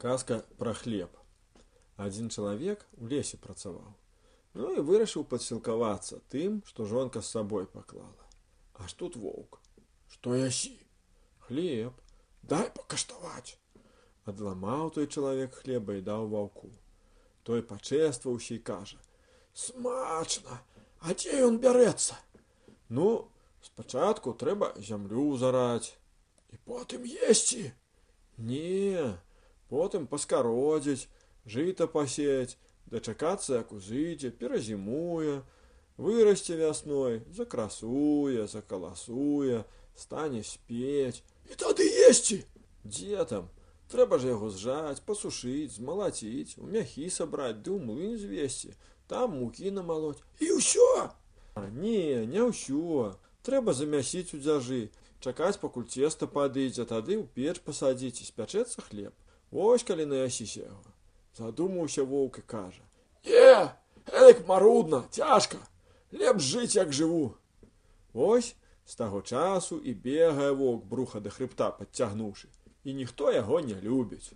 Казка пра хлеб. Адзін чалавек у лесе працаваў. Ну і вырашыў падсілкавацца тым, што жонка з сабой паклала. Аж тут воўк. Што ясі? Хлеб. Дай пакаштаваць. Адламаў той чалавек хлеба і даў ваўку. Той пачэстваўся і кажа: « Смачна, а дзе ён бярэцца? Ну, спачатку трэба зямлю зараць і потым есці. Не, потым паскародзіць, жыта пасеяць, дачакацца, як узыдзе, перазімуе, вырасце вясной, закрасуе, закаласуе, стане спець. І тады есці. Дзе там? Трэба ж яго зжаць, пасушыць, змалаціць, у мяхі сабраць, ды ў млын звесці, там мукі намалоць. І ўсё. А, не, не ўсё. Трэба замясіць у дзяжы, чакаць, пакуль цеста падыдзе, тады ў печ пасадзіць і спячэцца хлеб. Вось калі наясіся яго. Задумаўся воўк і кажа: « Не, эдак марудна, цяжка, лепш жыць, як жыву. Вось з таго часу і бегае воўк бруха да хрыбта, падцягнуўшы, і ніхто яго не любіць.